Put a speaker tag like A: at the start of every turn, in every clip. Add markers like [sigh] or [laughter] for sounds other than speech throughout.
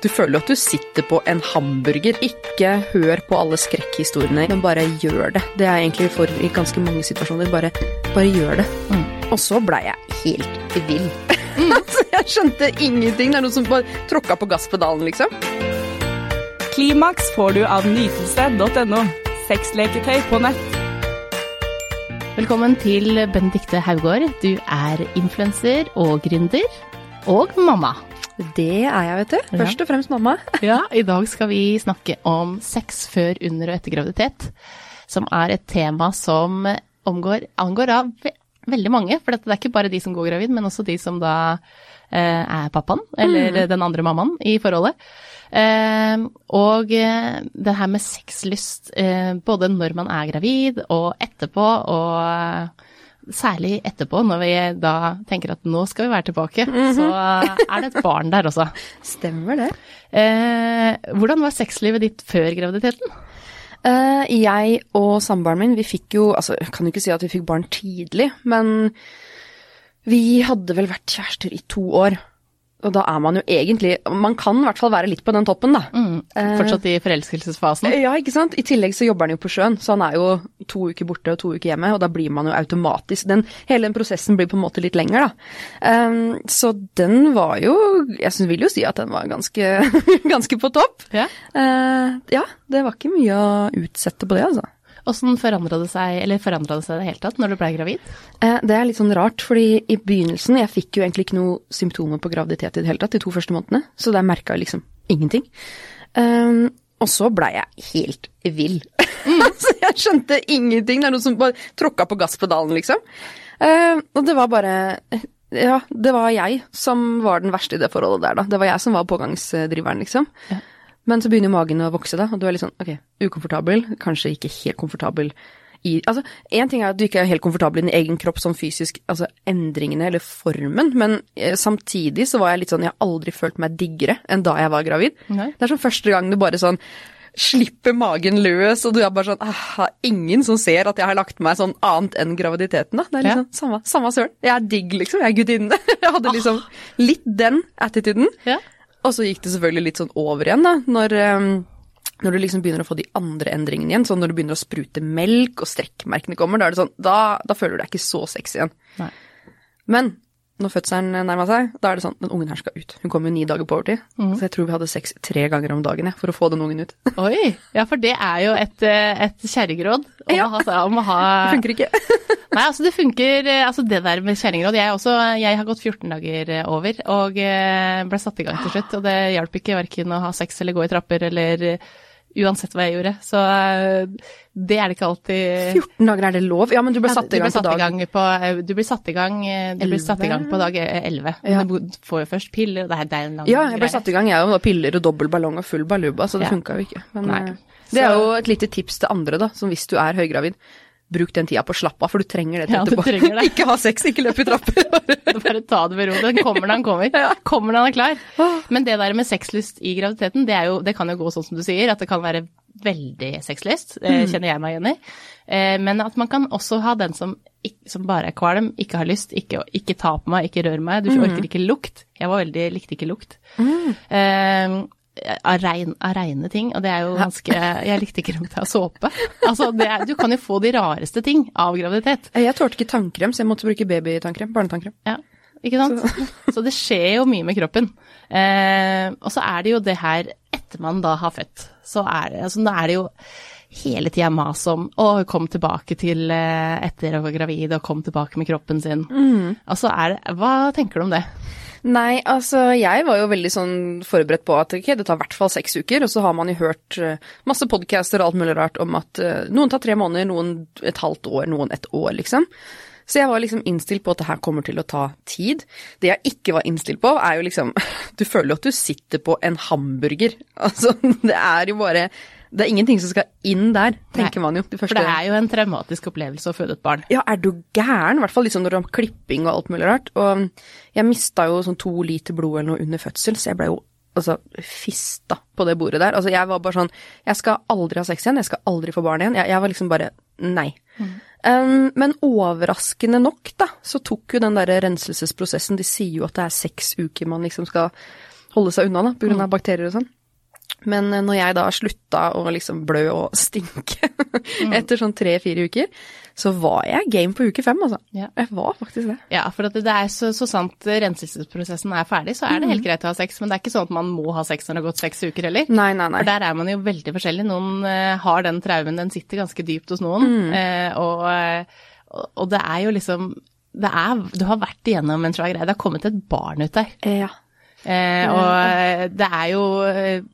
A: Du føler jo at du sitter på en hamburger. Ikke hør på alle skrekkhistoriene, men bare gjør det. Det er egentlig for i ganske mange situasjoner. Bare, bare gjør det.
B: Mm.
A: Og så blei jeg helt vill. [laughs] jeg skjønte ingenting. Det er noen som bare tråkka på gasspedalen, liksom.
C: Klimaks får du av nytelse.no. Sexleketøy på nett.
B: Velkommen til Benedicte Haugård. Du er influenser og gründer. Og mamma.
A: Det er jeg, vet du. Først og fremst mamma. [laughs]
B: Ja, i dag skal vi snakke om sex før, under og etter graviditet. Som er et tema som omgår, angår av ve veldig mange. For det er ikke bare de som går gravid, men også de som da eh, er pappaen, eller
A: Mm.
B: den andre mammaen i forholdet. Eh, og det her med sexlyst, eh, både når man er gravid og etterpå, og særlig etterpå, når vi da tenker at nå skal vi være tilbake, så er det et barn der også.
A: Stemmer det.
B: Eh, hvordan var sexlivet ditt før graviditeten?
A: Eh, jeg og samboeren min, vi fikk jo Altså, jeg kan jo ikke si at vi fikk barn tidlig, men vi hadde vel vært kjærester i to år. Og da er man jo egentlig Man kan i hvert fall være litt på den toppen, da. Mm,
B: Fortsatt i forelskelsesfasen?
A: Ja, ikke sant. I tillegg så jobber han jo på sjøen, så han er jo to uker borte og to uker hjemme, og da blir man jo automatisk den, Hele den prosessen blir på en måte litt lenger, da. Um, så den var jo Jeg synes, vil jo si at den var ganske, [laughs] ganske på topp.
B: Ja.
A: Uh, ja, det var ikke mye å utsette på det, altså.
B: Åssen forandra det seg, eller forandra det seg i det hele tatt når du blei gravid?
A: Eh, Det er litt sånn rart, fordi i begynnelsen Jeg fikk jo egentlig ikke noe symptomer på graviditet i det hele tatt de to første månedene, så der merka jeg liksom ingenting. Um, og så blei jeg helt vill. [laughs] så jeg skjønte ingenting. Det er noe som bare tråkka på gasspedalen, liksom. Uh, og det var bare Ja, det var jeg som var den verste i det forholdet der, da. Det var jeg som var pågangsdriveren, liksom.
B: Ja.
A: Men så begynner jo magen å vokse, da, og du er litt sånn ok, ukomfortabel, kanskje ikke helt komfortabel i Altså, én ting er at du ikke er helt komfortabel i din egen kropp sånn fysisk, altså endringene eller formen, men eh, samtidig så var jeg litt sånn Jeg har aldri følt meg diggere enn da jeg var gravid.
B: Nei.
A: Det er som første gang du bare sånn slipper magen løs, og du er bare sånn ah, Ingen som ser at jeg har lagt meg sånn annet enn graviditeten, da. Det er
B: Ja.
A: liksom samme, samme søren. Jeg er digg, liksom. Jeg er gudinne. [laughs] Jeg hadde liksom litt den attituden.
B: Ja.
A: Og så gikk det selvfølgelig litt sånn over igjen, da, når, ehm, når du liksom begynner å få de andre endringene igjen. Sånn når du begynner å sprute melk, og strekkmerkene kommer, da er det sånn Da, da føler du deg ikke så sexy igjen.
B: Nei.
A: Men når fødselen nærma seg, da er det sånn Den ungen her skal ut. Hun kommer jo ni dager på overtid.
B: mm.
A: Så jeg tror vi hadde sex tre ganger om dagen jeg, for å få den ungen ut. [laughs]
B: Oi! Ja, for det er jo et, eh, et kjerringråd om,
A: Ja.
B: om å ha
A: Det funker ikke. [laughs]
B: Nei, altså det funker eh, Altså det der med kjerringråd Jeg, også, jeg har gått 14 dager eh, over og ble satt i gang til slutt. Og det hjalp ikke verken å ha sex eller gå i trapper eller uansett hva jeg gjorde. Så eh, det er det ikke alltid
A: 14 dager er det lov? Ja, men du ble satt i gang på
B: satt
A: dag
B: gang på, eh, du blir satt i gang, eh, satt i gang på dag eh, 11.
A: Ja.
B: Du får jo først piller, og det er, det er en lang
A: Ja, jeg ble
B: greie.
A: satt i gang, jeg òg. Piller og dobbel ballong og full baluba, så det
B: Ja.
A: funka jo ikke. Men eh, det er jo et lite tips til andre, da, som hvis du er høygravid. Bruk den tida på å slappe av, for du trenger det til
B: Ja, du trenger det. [laughs]
A: ikke ha sex, ikke løp i trapper. [laughs]
B: Bare ta det med ro. Den kommer når den kommer. [laughs] Kommer når den er klar. Men det der med sexlyst i graviditeten, det, er jo, det kan jo gå sånn som du sier, at det kan være veldig sexlyst. Det kjenner jeg meg igjen i. Eh, Men at man kan også ha den som, som bare er kvalm, ikke har lyst, ikke, ikke ta på meg, ikke rør meg. Du orker ikke lukt. Jeg var veldig, likte ikke lukt. Eh, av, rein, av reine ting, og det er jo ganske Jeg likte ikke lukt av såpe. Altså, det er, du kan jo få de rareste ting av graviditet.
A: Jeg tålte ikke tannkrem, så jeg måtte bruke babytannkrem. Barnetannkrem.
B: Ja, ikke sant? [laughs] Så. det skjer jo mye med kroppen. Eh, og så er det jo det her etter man da har født. Så er det, altså, da er det jo hele tida mas om å kom tilbake til eh, etter å være gravid og kom tilbake med kroppen sin. Altså er det Hva tenker du om det?
A: Nei, altså jeg var jo veldig sånn forberedt på at okay, det tar i hvert fall seks uker, og så har man jo hørt eh, masse podcaster og alt mulig rart om at eh, noen tar tre måneder, noen et halvt år, noen et år, liksom. Så jeg var liksom innstilt på at det her kommer til å ta tid. Det jeg ikke var innstilt på, er jo liksom [laughs] Du føler jo at du sitter på en hamburger. Altså, [laughs] det er jo bare Det er ingenting som skal inn der, tenker
B: Nei,
A: man jo. De
B: For det er jo en traumatisk opplevelse å føde et barn.
A: ja, er du gæren? I hvert fall liksom når du har klipping og alt mulig rart. Og jeg mista jo sånn to liter blod eller noe under fødsel, så jeg ble jo altså fista på det bordet der. Altså jeg var bare sånn Jeg skal aldri ha sex igjen, jeg skal aldri få barn igjen. Jeg, jeg var liksom bare nei. Um, men overraskende nok, da, så tok jo den derre renselsesprosessen De sier jo at det er seks uker man liksom skal holde seg unna, da, grunn av bakterier og sånn. Men eh, når jeg da slutta å liksom blø og [laughs] stinke etter sånn tre-fire uker, så var jeg game på uke fem, altså.
B: Ja.
A: Jeg var faktisk det.
B: Ja, for det er så, så sant renselsesprosessen er ferdig, så er det helt greit å ha sex. Men det er ikke sånn at man må ha sex når det har gått seks uker heller.
A: Nei, nei, nei.
B: For der er man jo veldig forskjellig. Noen eh, har den traumen, den sitter ganske dypt hos noen. Eh, og, eh, og det er jo liksom det er, Du har vært igjennom en svær greie. Det har kommet et barn ut der.
A: Ja.
B: Eh, og eh, det er jo eh,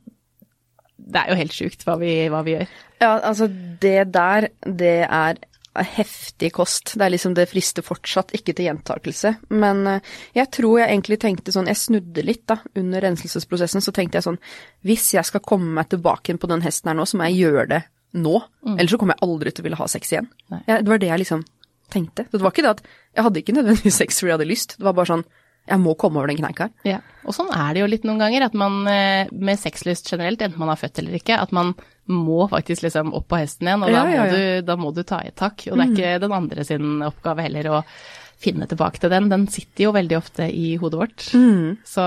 B: Det er jo helt sjukt hva vi, hva vi gjør.
A: Ja, altså det der, det er heftig kost. Det er liksom, det frister fortsatt ikke til gjentakelse. Men eh, jeg tror jeg egentlig tenkte sånn, jeg snudde litt da, under renselsesprosessen, så tenkte jeg sånn, hvis jeg skal komme meg tilbake på den hesten her nå, så må jeg gjøre det nå. Ellers så kommer jeg aldri til å ville ha sex igjen. Jeg, det var det jeg liksom tenkte. Det var ikke det at, jeg hadde ikke nødvendigvis sex fordi jeg hadde lyst. Det var bare sånn, jeg må komme over den kneika.
B: Ja. Og sånn er det jo litt noen ganger, at man eh, med sexlyst generelt, enten man har født eller ikke, at man må faktisk liksom opp på hesten igjen, og da, må
A: ja, ja.
B: Du, da må du ta i et tak. Og det er ikke den andre sin oppgave heller å finne tilbake til den. Den sitter jo veldig ofte i hodet vårt. Så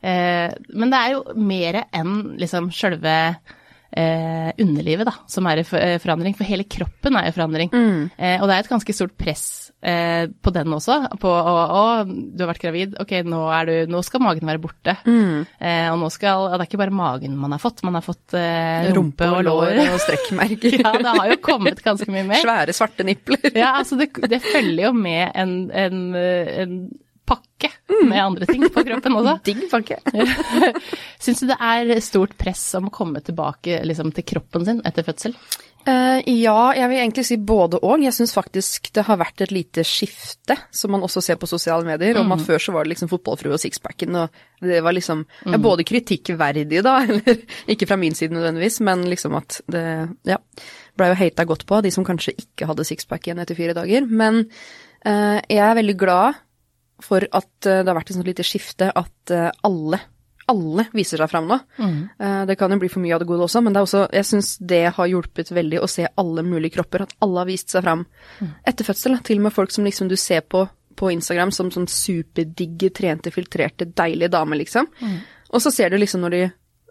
B: eh, Men det er jo mer enn liksom sjølve eh, underlivet da, som er i eh, forandring, for hele kroppen er i forandring. Eh, og det er et ganske stort press eh, på den også, på å, å, du har vært gravid, ok, nå, er du, nå skal magen være borte. Eh, og nå skal, og det er ikke bare magen man har fått, man har fått eh, rumpe og lår.
A: og strekkmerker. [laughs]
B: ja, det har jo kommet ganske mye mer. [laughs]
A: Svære svarte nipler.
B: Ja, altså det, det følger jo med en, en, en pakke med andre ting på kroppen også. [laughs]
A: Digg pakke. [laughs]
B: Syns du det er stort press om å komme tilbake liksom, til kroppen sin etter fødsel?
A: Uh, ja, jeg vil egentlig si både og. Jeg syns faktisk det har vært et lite skifte, som man også ser på sosiale medier, om at før så var det liksom fotballfrue og sixpacken, og det var liksom ja, både kritikkverdig da, [laughs] eller ikke fra min side nødvendigvis, men liksom at det ja, blei jo hata godt på, de som kanskje ikke hadde sixpack igjen etter fire dager. Men uh, jeg er veldig glad for at eh, det har vært et sånt lite skifte at eh, alle alle viser seg fram nå. Mm. Det kan jo bli for mye av det gode også, men det er også, jeg syns det har hjulpet veldig å se alle mulige kropper, at alle har vist seg fram etter fødsel. Til og med folk som liksom du ser på på Instagram som sånn superdigge, trente, filtrerte, deilige damer, liksom. Og så ser du liksom når de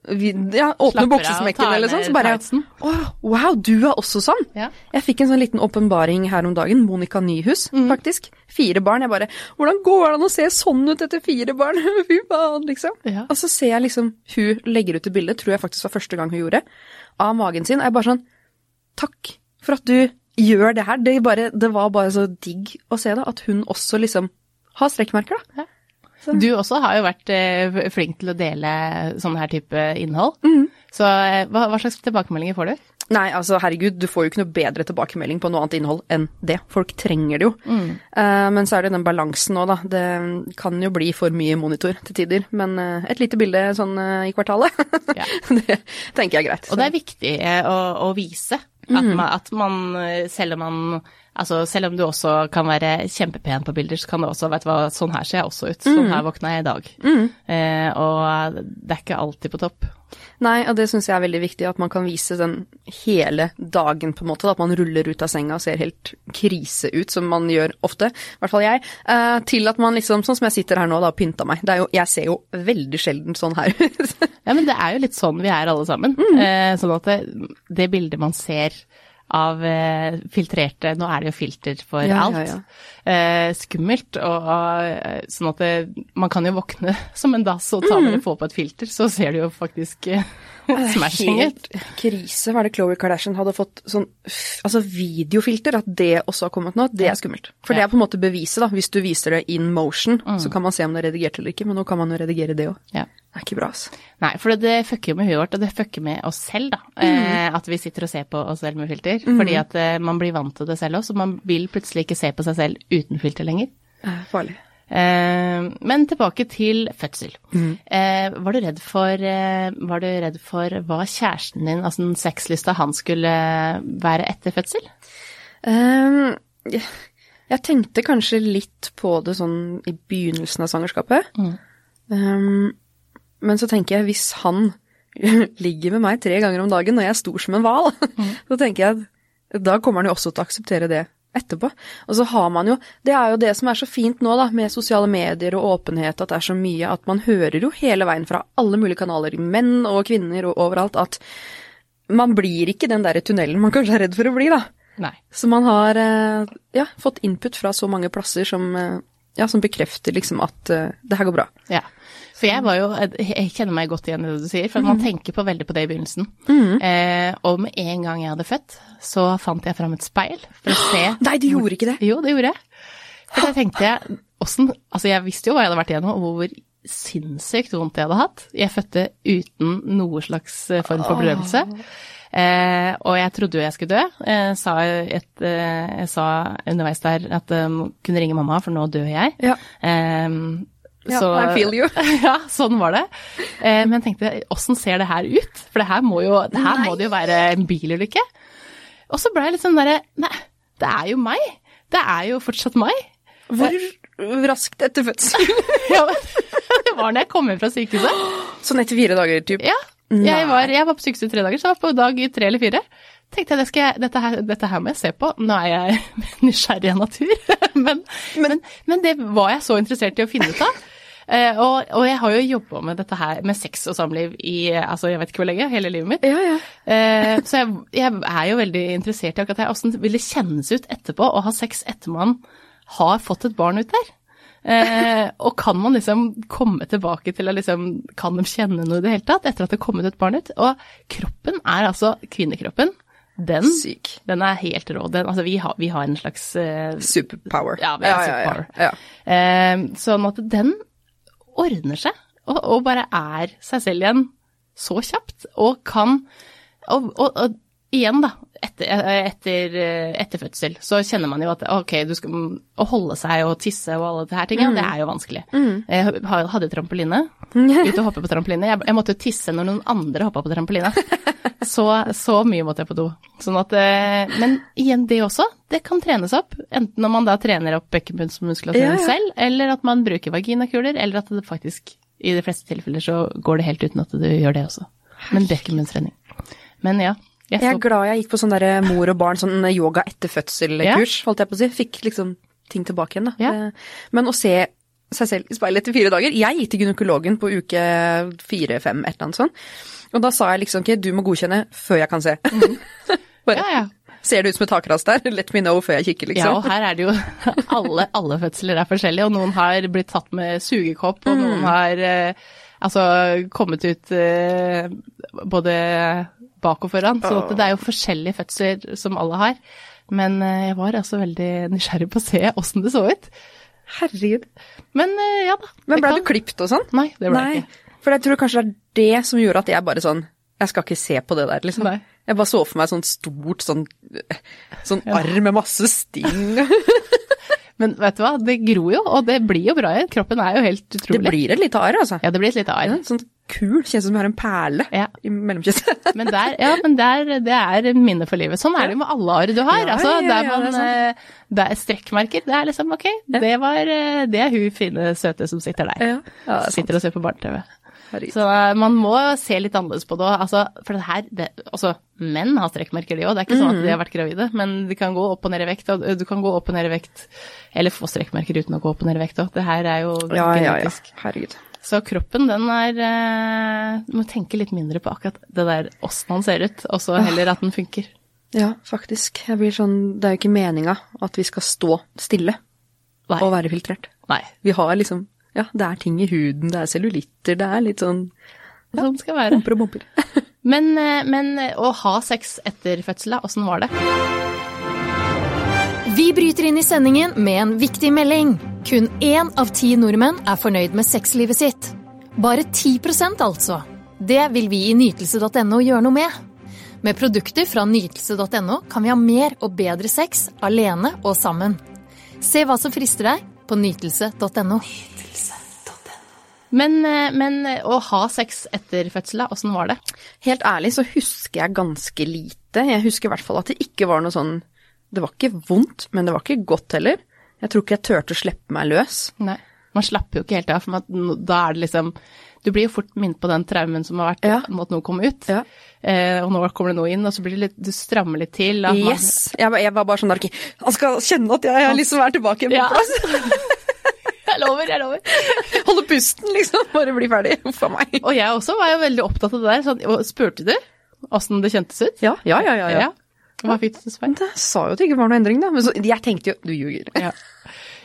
A: vi- ja, åpner buksesmekken eller sånn, så bare. Å, wow, du er også sånn!
B: Ja.
A: Jeg fikk en sånn liten åpenbaring her om dagen. Monica Nyhus, faktisk. Fire barn. Jeg bare Hvordan går det an å se sånn ut etter fire barn? [laughs] Fy faen, liksom.
B: Ja.
A: Og så ser jeg liksom hun legger ut et bilde, tror jeg faktisk var første gang hun gjorde, av magen sin. Og jeg bare sånn Takk for at du gjør det her. Det, bare, det var bare så digg å se det. At hun også liksom har strekkmerker, da.
B: Du også har jo vært eh, flink til å dele sånn her type innhold. Så eh, hva, hva slags tilbakemeldinger får du?
A: Nei, altså herregud, du får jo ikke noe bedre tilbakemelding på noe annet innhold enn det. Folk trenger det jo. Eh, men så er det den balansen nå, da. Det kan jo bli for mye monitor til tider. Men eh, et lite bilde sånn eh, i kvartalet, [laughs]
B: Ja.
A: det tenker jeg er greit.
B: Og det er viktig å, å vise at man, at man, selv om man Altså selv om du også kan være kjempepen på bilder, så kan det også Vet du hva, sånn her ser jeg også ut. Sånn her våkna jeg i dag. Eh, og det er ikke alltid på topp.
A: Nei, og det syns jeg er veldig viktig, at man kan vise den hele dagen, på en måte. At man ruller ut av senga og ser helt krise ut, som man gjør ofte. I hvert fall jeg. eh, til at man liksom, sånn som jeg sitter her nå da, og pynta meg. Det er jo, jeg ser jo veldig sjelden sånn her ut. [laughs]
B: Ja, men det er jo litt sånn vi er alle sammen. Eh, sånn at det, det bildet man ser av eh, filtrerte Nå er det jo filter for
A: Ja, ja,
B: alt.
A: ja.
B: Eh, skummelt. Og, eh, sånn at det, man kan jo våkne [laughs] som en dass og ta bare få på et filter, så ser du jo faktisk [laughs] smashing.
A: Helt krise. Var det Khloe Kardashian hadde fått sånn altså videofilter, at det også har kommet nå, det er skummelt. For det er på en måte beviset, da. Hvis du viser det in motion, så kan man se om det er redigert eller ikke, men nå kan man jo redigere det òg.
B: Ja.
A: Det er ikke bra, altså.
B: Nei, for det, fucker jo med huet vårt, og det fucker med oss selv, da. Eh, at vi sitter og ser på oss selv med filter. Fordi at eh, man blir vant til det selv også, og man vil plutselig ikke se på seg selv uten filter lenger.
A: Det er farlig.
B: Eh, men tilbake til fødsel. Mm. var, du redd for, eh, var du redd for hva kjæresten din, altså den sexlysta han skulle være etter fødsel?
A: Um, jeg, tenkte kanskje litt på det sånn i begynnelsen av svangerskapet. Ehm, men så tenker jeg, hvis han [laughs] ligger med meg tre ganger om dagen og jeg er stor som en hval, [laughs] så tenker jeg at da kommer han jo også til å akseptere det etterpå. Og så har man jo Det er jo det som er så fint nå, da, med sosiale medier og åpenhet, at det er så mye at man hører jo hele veien fra alle mulige kanaler, menn og kvinner og overalt, at man blir ikke den der tunnelen man kanskje er redd for å bli, da.
B: Nei.
A: Så man har eh, ja, fått input fra så mange plasser som, eh, ja, som bekrefter liksom at eh, det her går bra.
B: Ja. For jeg var jo Jeg kjenner meg godt igjen i det du sier, for man tenker på veldig på det i begynnelsen. Eh, og med en gang jeg hadde født, så fant jeg fram et speil for å se [gasps]
A: Nei, du gjorde ikke det!
B: Jo, det gjorde jeg. For da tenkte jeg åssen Altså, jeg visste jo hva jeg hadde vært igjennom, og hvor sinnssykt vondt jeg hadde hatt. Jeg fødte uten noe slags eh, form for bedøvelse. Eh, og jeg trodde jo jeg skulle dø. Jeg sa, et, eh, jeg sa underveis der at um, kunne ringe mamma, for nå dør jeg.
A: Ja.
B: Eh,
A: Ja,
B: så-
A: I feel you. [laughs]
B: ja, sånn var det. Eh, men jeg tenkte, åssen ser det her ut? For det her må jo, det her må det jo være en bilulykke. Og så ble jeg litt sånn derre Nei, det er jo meg. Det er jo fortsatt meg.
A: Hvor raskt etter fødsel? [laughs]
B: Ja, det var når jeg kom hjem fra sykehuset.
A: Sånn etter fire dager, typ?
B: Ja. Jeg var, jeg var på sykehuset i tre dager, så jeg var på dag tre eller fire. Tenkte jeg, det skal dette, her, dette her må jeg se på. Nå er jeg [laughs] nysgjerrig av natur. men, men, men det var jeg så interessert i å finne ut av. Eh, og, og jeg har jo jobba med dette her, med sex og samliv i altså jeg vet ikke hvor lenge, hele livet mitt.
A: Ja, ja.
B: Eh, så jeg, jeg er jo veldig interessert i akkurat det. Åssen vil det kjennes ut etterpå å ha sex etter man har fått et barn ut der? Eh, og kan man liksom komme tilbake til å liksom Kan de kjenne noe i det hele tatt etter at det har kommet et barn ut? Og kroppen er altså Kvinnekroppen, den,
A: Syk.
B: den er helt rå. Den, altså vi har, vi har en slags eh,
A: Superpower.
B: Ja, vi har superpower.
A: Ja, ja.
B: Eh, sånn at den ordner seg, og, og bare er seg selv igjen så kjapt, og kan Og, og, og igjen, da, etter, etter, etter fødsel, så kjenner man jo at ok, du skal, å holde seg og tisse og alle disse her tingene, det er jo vanskelig. Jeg hadde trampoline, [laughs] ute og hoppe på trampoline. Jeg, jeg måtte tisse når noen andre hoppa på trampoline. [laughs] Så, så mye måtte jeg på do. Sånn at, eh, men igjen, det også, det kan trenes opp. Enten når man da trener opp bekkenbunnsmuskulaturen
A: Ja, ja.
B: selv, eller at man bruker vaginakuler, eller at det faktisk, i de fleste tilfeller, så går det helt uten at du gjør det også. Men bekkenbunnstrening. Men ja. Jeg
A: Jeg er glad jeg gikk på sånn derre mor og barn, sånn yoga etter fødsel-kurs, holdt jeg på å si. Fikk liksom ting tilbake igjen, da.
B: Ja.
A: Eh, Men å se seg selv i speilet etter fire dager Jeg gikk til gynekologen på uke fire-fem, et eller annet sånt. Og da sa jeg liksom ikke du må godkjenne før jeg kan se. [laughs] Bare,
B: Ja, ja.
A: Ser det ut som et takras der? [laughs] Let me know før jeg kikker, liksom.
B: Ja, og her er det jo [laughs] alle, alle fødsler er forskjellige, og noen har blitt tatt med sugekopp, og noen har eh, altså kommet ut eh, både bak og foran. Så oh. det er jo forskjellige fødsler som alle har. Men eh, jeg var altså veldig nysgjerrig på å se åssen det så ut.
A: Herregud.
B: Men eh, ja da.
A: Men ble du klipt og sånn?
B: Nei, det ble jeg ikke.
A: For jeg tror kanskje det er det som gjorde at jeg bare sånn Jeg skal ikke se på det der, liksom.
B: Nei.
A: Jeg bare så for meg sånn stort sånn, sånn arr med masse sting. [laughs] [laughs]
B: Men vet du hva, det gror jo, og det blir jo bra igjen. Kroppen er jo helt utrolig.
A: Det blir et lite arr, altså.
B: Ja, det blir et lite arr.
A: Ja, sånn kul. Kjennes som du har en perle
B: Ja.
A: i mellomkjøttet.
B: Men der, ja, men der, det er minne for livet. Sånn er det jo med alle arr du har.
A: Ja,
B: altså,
A: ja, ja,
B: der
A: ja,
B: man,
A: det
B: eh, det er strekkmerker, det er liksom ok, det, var, eh, det er hun fine, søte som sitter der.
A: Ja, ja, er
B: sitter og ser på barne-TV.
A: Herregud.
B: Så eh, man må se litt annerledes på det òg. Altså, for det her, det, Også menn har strekkmerker de òg, det er ikke sånn at de har vært gravide, men de kan gå opp og ned i vekt, og du kan gå opp og ned i vekt, eller få strekkmerker uten å gå opp og ned i vekt òg. Det her er jo
A: Ja, ja, ja.
B: genetisk.
A: Herregud.
B: Så kroppen, den er eh, Du må tenke litt mindre på akkurat det der åssen han ser ut, og så heller at den funker.
A: Ja, faktisk. Jeg blir sånn Det er jo ikke meninga at vi skal stå stille
B: Nei.
A: og være filtrert.
B: Nei.
A: Vi har liksom Ja, det er ting i huden, det er cellulitter, det er litt sånn
B: Sånn skal være.
A: Humper og bumper. [laughs]
B: Men, eh, men å ha sex etter fødselen, åssen var det?
D: Vi bryter inn i sendingen med en viktig melding. Kun én av ti nordmenn er fornøyd med sexlivet sitt. Bare 10% altså. Det vil vi i nytelse.no gjøre noe med. Med produkter fra nytelse.no kan vi ha mer og bedre sex alene og sammen. Se hva som frister deg på nytelse.no.
B: Men, eh, men å ha sex etter fødselen, åssen var det?
A: Helt ærlig så husker jeg ganske lite. Jeg husker i hvert fall at det ikke var noe sånn Det var ikke vondt, men det var ikke godt heller. Jeg tror ikke jeg turte å slippe meg løs.
B: Nei. Man slapper jo ikke helt av, for da er det liksom Du blir jo fort minnet på den traumen som har vært
A: Ja.
B: måtte noe komme ut.
A: Ja.
B: Eh, og nå kommer det noe inn, og så blir det litt Du strammer litt til. man-
A: Yes! Jeg, jeg var bare sånn der, han skal kjenne at jeg, jeg liksom er tilbake på
B: Ja.
A: plass. [laughs]
B: Jeg lover, jeg lover.
A: Holde pusten, liksom. Bare bli ferdig. Huff a meg.
B: Og jeg også var jo veldig opptatt av det der. Sånn, spurte du åssen det kjentes ut?
A: Ja, ja, ja. ja, ja.
B: Hva fikk du til svar?
A: Det sa jo at det ikke var noe endring, da. Men så, jeg tenkte jo Du ljuger.
B: Ja. [laughs]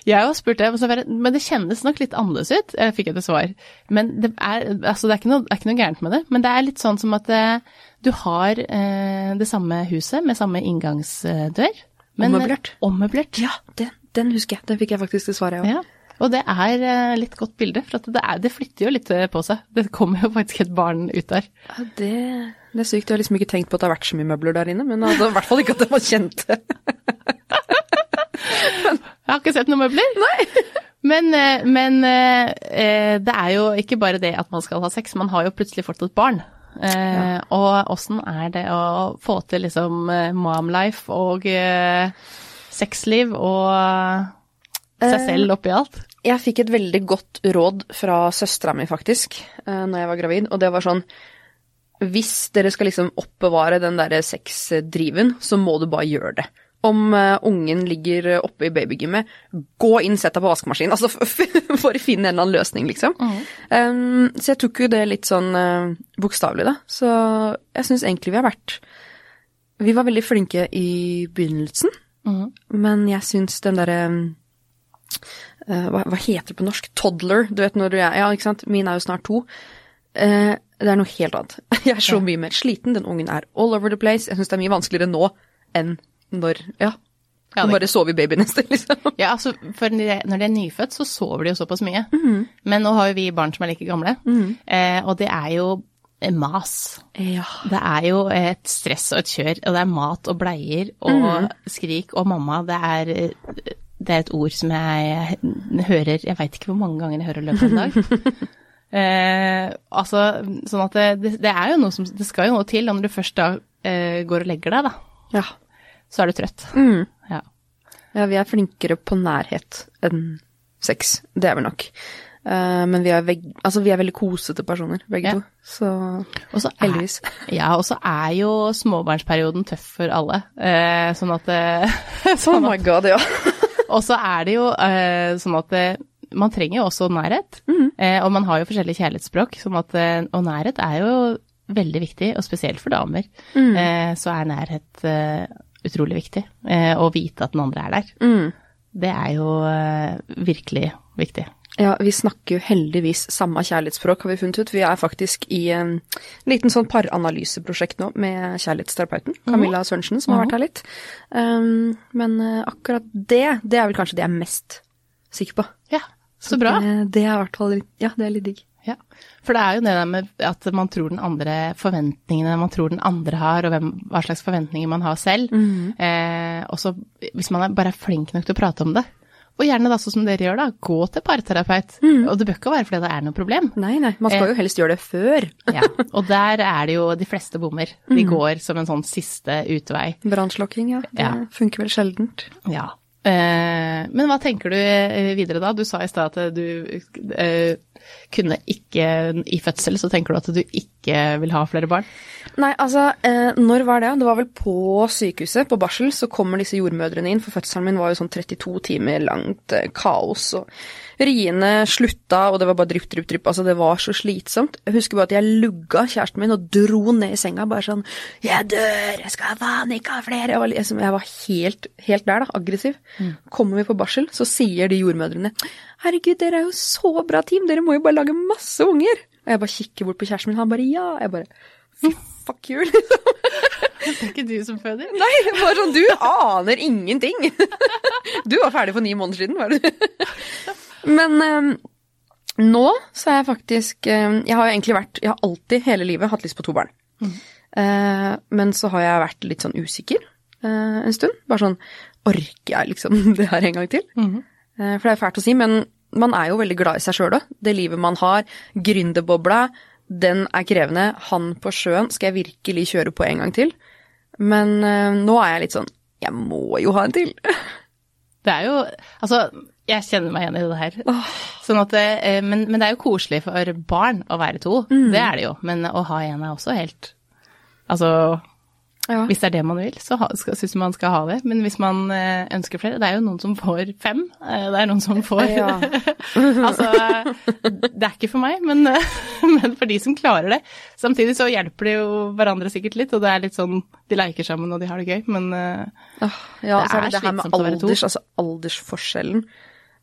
B: Jeg har spurt det, men men det kjennes nok litt annerledes ut, jeg fikk jeg til svar. Men det er, altså det er, ikke noe, det er ikke noe gærent med det, men det er litt sånn som at eh, du har eh, det samme huset med samme inngangsdør. men-
A: Ommøblert.
B: Ommøblert.
A: Ja, den, den husker jeg. Den fikk jeg faktisk til svar, jeg òg.
B: Ja. Og det er eh, litt godt bilde, for at det, er, det flytter jo litt på seg. Det kommer jo faktisk et barn ut der.
A: Ja, det, det er sykt. Jeg har liksom ikke tenkt på at det har vært så mye møbler der inne, men altså, i hvert fall ikke at det var kjente. [laughs]
B: Jeg har ikke sett noen møbler. Nei. [laughs] Men, eh, men eh, eh, det er jo ikke bare det at man skal ha sex, man har jo plutselig fått et barn. Ja. Og åssen er det å få til liksom momlife og sexliv og seg selv oppi alt?
A: Jeg fikk et veldig godt råd fra søstera mi, faktisk, når jeg var gravid, og det var sånn Hvis dere skal liksom oppbevare den derre sexdriven, så må du bare gjøre det. Om eh, ungen ligger oppe i babygymmet, gå inn, sett deg på vaskemaskinen. Altså, [laughs] for å finne en eller annen løsning, liksom. Um, så jeg tok jo det litt sånn uh, bokstavelig, da. Så jeg syns egentlig vi har vært Vi var veldig flinke i begynnelsen, men jeg syns den derre eh, hva, hva heter det på norsk? Toddler. Du vet når du er Ja, ikke sant. Min er jo snart to. Eh, det er noe helt annet. [laughs] Jeg er så mye mer sliten. Den ungen er all over the place. Jeg syns det er mye vanskeligere nå enn når Ja.
B: Ja, det-
A: bare sove i babyneste, liksom. [laughs]
B: Ja, altså, for når de er nyfødt, så sover de jo såpass mye. Men nå har jo vi barn som er like gamle, eh, og det er jo mas.
A: Ja.
B: Det er jo et stress og et kjør, og det er mat og bleier og skrik og mamma. Det er, det er et ord som jeg hører Jeg veit ikke hvor mange ganger jeg hører i løpet av en dag. [laughs] Eh, altså, sånn at det, det er jo noe som Det skal jo noe til, og når du først da eh, går og legger deg, da,
A: ja.
B: Så er du trøtt. Ja.
A: Ja, vi er flinkere på nærhet enn sex. Det er vi nok. Uh, men vi er, altså, vi er veldig kosete personer, begge
B: Ja.
A: to. Så
B: Og så er-
A: heldigvis. [laughs]
B: Ja, og så er jo småbarnsperioden tøff for alle. Uh, sånn at [laughs] Sånn
A: Oh my god, ja. [laughs]
B: Og så er det jo sånn at man trenger jo også nærhet. Eh, og man har jo forskjellige kjærlighetsspråk, sånn at, og nærhet er jo veldig viktig, og spesielt for damer. Eh, så er nærhet utrolig viktig. Eh, å vite at den andre er der.
A: Mm.
B: Det er jo eh, virkelig viktig.
A: Ja, vi snakker jo heldigvis samme kjærlighetsspråk, har vi funnet ut. Vi er faktisk i en liten sånn paranalyseprosjekt nå med kjærlighetsterapeuten, Camilla Sørensen, som har vært her litt. Um, men eh, akkurat det, det er vel kanskje det jeg er mest sikker på.
B: Ja, så bra.
A: Det, det er i hvert fall ja, det er litt digg.
B: Ja, for det er jo det der med at man tror den andre forventningene man tror den andre har, og hvem, hva slags forventninger man har selv. eh, og så hvis man er bare er flink nok til å prate om det, og gjerne da sånn som dere gjør da, gå til parterapeut. Og det bør ikke være fordi det er noe problem.
A: Nei, nei, man skal jo helst gjøre det før.
B: Ja, [laughs] og der er det jo de fleste bommer. De går som en sånn siste utvei.
A: Brannslokking, ja. Det
B: Ja.
A: funker vel sjeldent.
B: Ja. Eh, men hva tenker du eh, videre da? Du sa i stad at du eh, kunne ikke I fødsel så tenker du at du ikke vil ha flere barn?
A: Nei, altså, eh, når var det? Det var vel på sykehuset, på barsel, så kommer disse jordmødrene inn, for fødselen min var jo sånn 32 timer langt eh, kaos, og riene slutta, og det var bare drypp, drypp, drypp, altså det var så slitsomt. Jeg husker bare at jeg lugga kjæresten min og dro ned i senga, bare sånn 'Jeg dør, jeg skal faen ikke ha flere'. Jeg var, liksom, jeg var helt, helt der, da, aggressiv. Kommer vi på barsel, så sier de jordmødrene 'Herregud, dere er jo så bra team, dere må jo bare lage masse unger'. Og jeg bare kikker bort på kjæresten min, han bare 'ja'. Jeg bare Fy fuck you, liksom. [laughs]
B: Det er ikke du som føder? [laughs]
A: Nei, bare sånn, du aner ingenting. [laughs] Du var ferdig for ni måneder siden, var du? Men um, nå så er jeg faktisk eh, Jeg har jo egentlig vært Jeg har alltid hele livet hatt lyst på to barn. Eh, men så har jeg vært litt sånn usikker uh, en stund. Bare sånn Orker jeg liksom det her en gang til? Eh, for det er fælt å si, men man er jo veldig glad i seg sjøl òg. Det livet man har. Gründerbobla, den er krevende. Han på sjøen skal jeg virkelig kjøre på en gang til. Men eh, nå er jeg litt sånn Jeg må jo ha en til.
B: Det er jo Altså, jeg kjenner meg igjen i det her. Sånn at eh, men, men det er jo koselig for barn å være to. Det er det jo. Men å ha en er også helt Altså,
A: Ja.
B: hvis det er det man vil, så syns man skal ha det. Men hvis man eh, ønsker flere Det er jo noen som får fem. eh, Det er noen som får
A: Ja. [laughs]
B: Altså, det er ikke for meg, men, [laughs] men for de som klarer det. Samtidig så hjelper de jo hverandre sikkert litt, og det er litt sånn De leker sammen og de har det gøy, men eh,
A: ja,
B: Det
A: er
B: er
A: det her med alders, altså aldersforskjellen.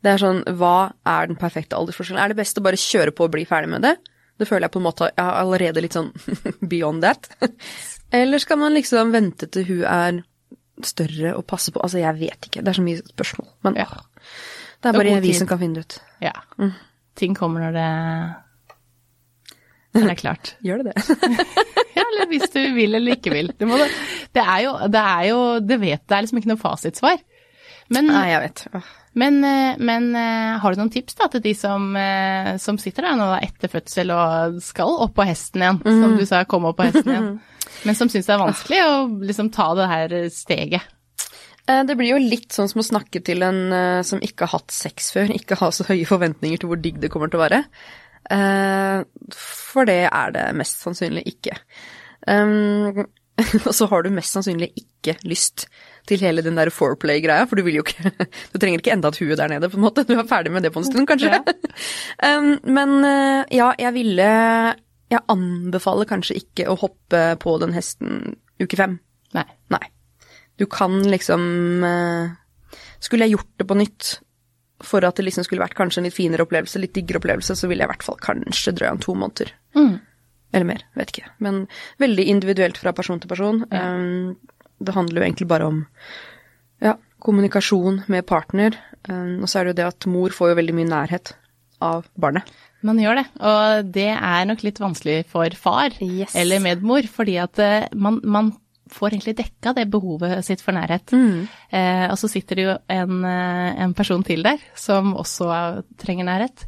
A: Det er sånn, hva er den perfekte aldersforskjellen? Er det best å bare kjøre på og bli ferdig med det? Det føler jeg på en måte, jeg er allerede litt sånn [laughs] beyond that. Eller skal man liksom vente til hun er større og passe på? Altså, jeg vet ikke. Det er så mye spørsmål. Men
B: Ja.
A: det er bare vi som kan finne det ut.
B: ja. Ting kommer når det, når det er [laughs] klart.
A: Gjør det det? [laughs]
B: Ja, eller hvis du vil eller ikke vil. Det, må, det er jo, det er jo, det vet, det er liksom ikke noe fasitsvar. Men,
A: Nei, jeg vet. Åh.
B: men, eh, men eh, har du noen tips da til de som, eh, som sitter der nå etter fødsel og skal opp på hesten igjen, som du sa, komme opp på hesten igjen, [laughs] men som syns det er vanskelig å liksom ta det her steget?
A: Det blir jo litt sånn som å snakke til en som ikke har hatt sex før, [laughs] ikke har så høye forventninger til hvor digg det kommer til å være. For det er det mest sannsynlig ikke. [laughs] Og så har du mest sannsynlig ikke lyst til hele den der foreplay-greia, for du vil jo ikke [laughs] Du trenger ikke enda et hue der nede, på en måte. Du er ferdig med det på en stund, kanskje. [laughs] um, men eh, ja, jeg ville Jeg anbefaler kanskje ikke å hoppe på den hesten uke fem.
B: Nei.
A: Nei. Du kan liksom eh, Skulle jeg gjort det på nytt for at det liksom skulle vært kanskje en litt finere opplevelse, litt diggere opplevelse, så ville jeg i hvert fall kanskje drøya en to måneder. Eller mer, vet ikke. Men veldig individuelt fra person til person. Um, det handler jo egentlig bare om ja, kommunikasjon med partner. Um, og så er det jo det at mor får jo veldig mye nærhet av barnet.
B: Man gjør det, og det er nok litt vanskelig for far
A: Yes.
B: eller medmor, fordi at eh, man, man får egentlig dekka det behovet sitt for nærhet. Eh, og så sitter det jo en, eh, en person til der som også trenger nærhet,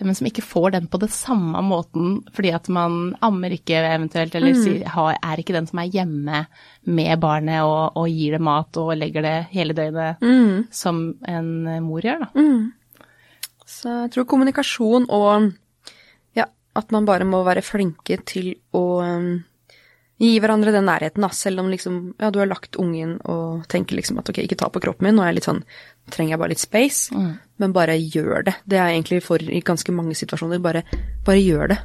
B: men som ikke får den på det samme måten fordi at man ammer ikke eventuelt, eller si, har, er ikke den som er hjemme med barnet og, og gir det mat og legger det hele døgnet som en mor gjør, da.
A: Så jeg tror kommunikasjon og ja, at man bare må være flinke til å um, gi hverandre den nærheten, da. Selv om liksom, ja, du har lagt ungen og tenker liksom at ok, ikke ta på kroppen min, nå er jeg litt sånn, trenger jeg bare litt space, men bare gjør det. Det er egentlig for i ganske mange situasjoner, bare, bare gjør det.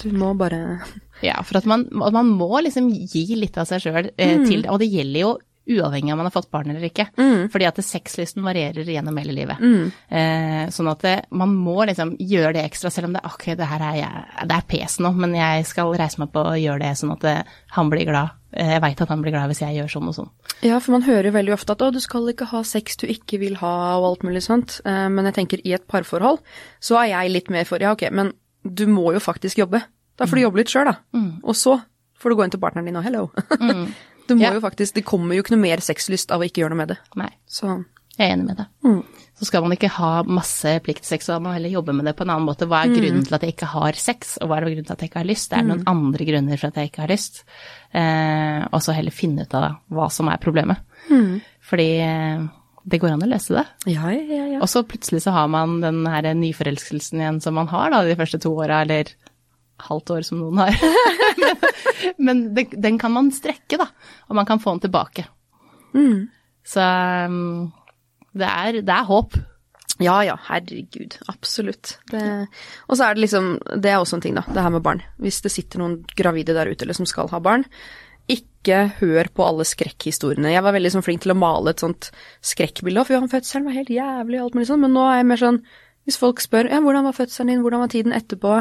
A: Du må bare
B: Ja, for at man, at man må liksom gi litt av seg sjøl eh, til det. Og det gjelder jo uavhengig av om man har fått barn eller ikke. Fordi at sexlysten varierer gjennom hele livet. Eh, sånn at det, man må liksom gjøre det ekstra, selv om det, okay, det her er, jeg, det er pes nå, men jeg skal reise meg på og gjøre det sånn at det, han blir glad. Eh, Jeg veit at han blir glad hvis jeg gjør sånn og sånn.
A: Ja, for man hører veldig ofte at å, du skal ikke ha sex du ikke vil ha og alt mulig sånt. Eh, Men jeg tenker i et parforhold så er jeg litt mer for ja, ok, men du må jo faktisk jobbe. Da får du jobbe litt sjøl, da. Og så får du gå inn til partneren din og hello. [laughs] Du må
B: Ja.
A: jo faktisk, Det kommer jo ikke noe mer sexlyst av å ikke gjøre noe med det.
B: Nei,
A: Så
B: jeg er enig med deg. Så skal man ikke ha masse pliktsex, så må man heller jobbe med det på en annen måte. Hva er grunnen til at jeg ikke har sex, og hva er grunnen til at jeg ikke har lyst? Det er noen andre grunner for at jeg ikke har lyst. Eh, og så heller finne ut av hva som er problemet. Fordi eh, det går an å løse det.
A: ja, ja, ja.
B: Og så plutselig så har man den her nyforelskelsen igjen som man har da de første to åra, eller halvt år som noen har. [laughs] Men den, den kan man strekke, da, og man kan få den tilbake. Så um, det er, det er håp.
A: Ja ja, herregud. Absolutt. Og så er det liksom Det er også en ting, da. Det her med barn. Hvis det sitter noen gravide der ute eller som skal ha barn, ikke hør på alle skrekkhistoriene. Jeg var veldig sånn flink til å male et sånt skrekkbilde. For han fødselen var helt jævlig og alt mulig sånn. Men nå er jeg mer sånn Hvis folk spør ja, hvordan var fødselen din, hvordan var tiden etterpå,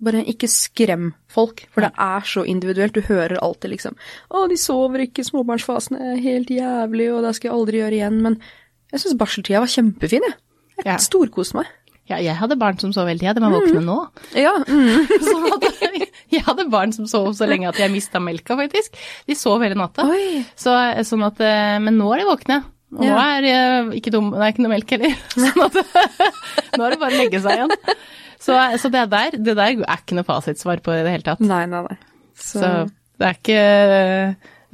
A: bare ikke skrem folk, for det er så individuelt. Du hører alltid liksom 'Å, de sover ikke, småbarnsfasen er helt jævlig, og det skal jeg aldri gjøre igjen', men jeg syns barseltida var kjempefin, jeg. Jeg
B: Ja.
A: storkoste meg.
B: Ja, jeg hadde barn som sov hele tida, de er våkne nå.
A: Ja, mm. [laughs]
B: Hadde, jeg hadde barn som sov så lenge at jeg mista melka, faktisk. De sov hele natta. Så, sånn at, eh, men nå er de våkne. Og nå er det ikke, dum, det er ikke noe melk heller. [laughs] Sånn at, [laughs] nå er det bare å legge seg igjen. Så, så det, der, det der er ikke noe fasitsvar på i det hele tatt.
A: Nei, nei, nei. Så,
B: Så det er ikke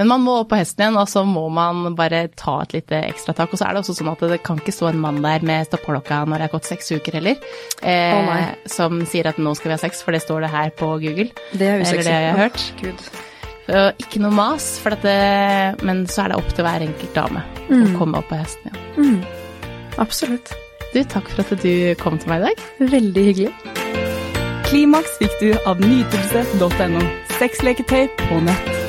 B: Men man må opp på hesten igjen, og så må man bare ta et lite ekstratak. Og så er det også sånn at det kan ikke stå en mann der med stoppeklokka når det er gått seks uker heller, eh,
A: oh,
B: som sier at nå skal vi ha sex, for det står det her på Google.
A: Det er
B: Eller det jeg har hørt.
A: Gud.
B: Og ikke noe mas, dette, men så er det opp til hver enkelt dame å komme opp på hesten igjen.
A: Absolutt.
B: Du, takk for at du kom til meg i dag.
A: Veldig hyggelig.
C: Klimaks fikk du av nytelse.no. Sexleketøy på nett.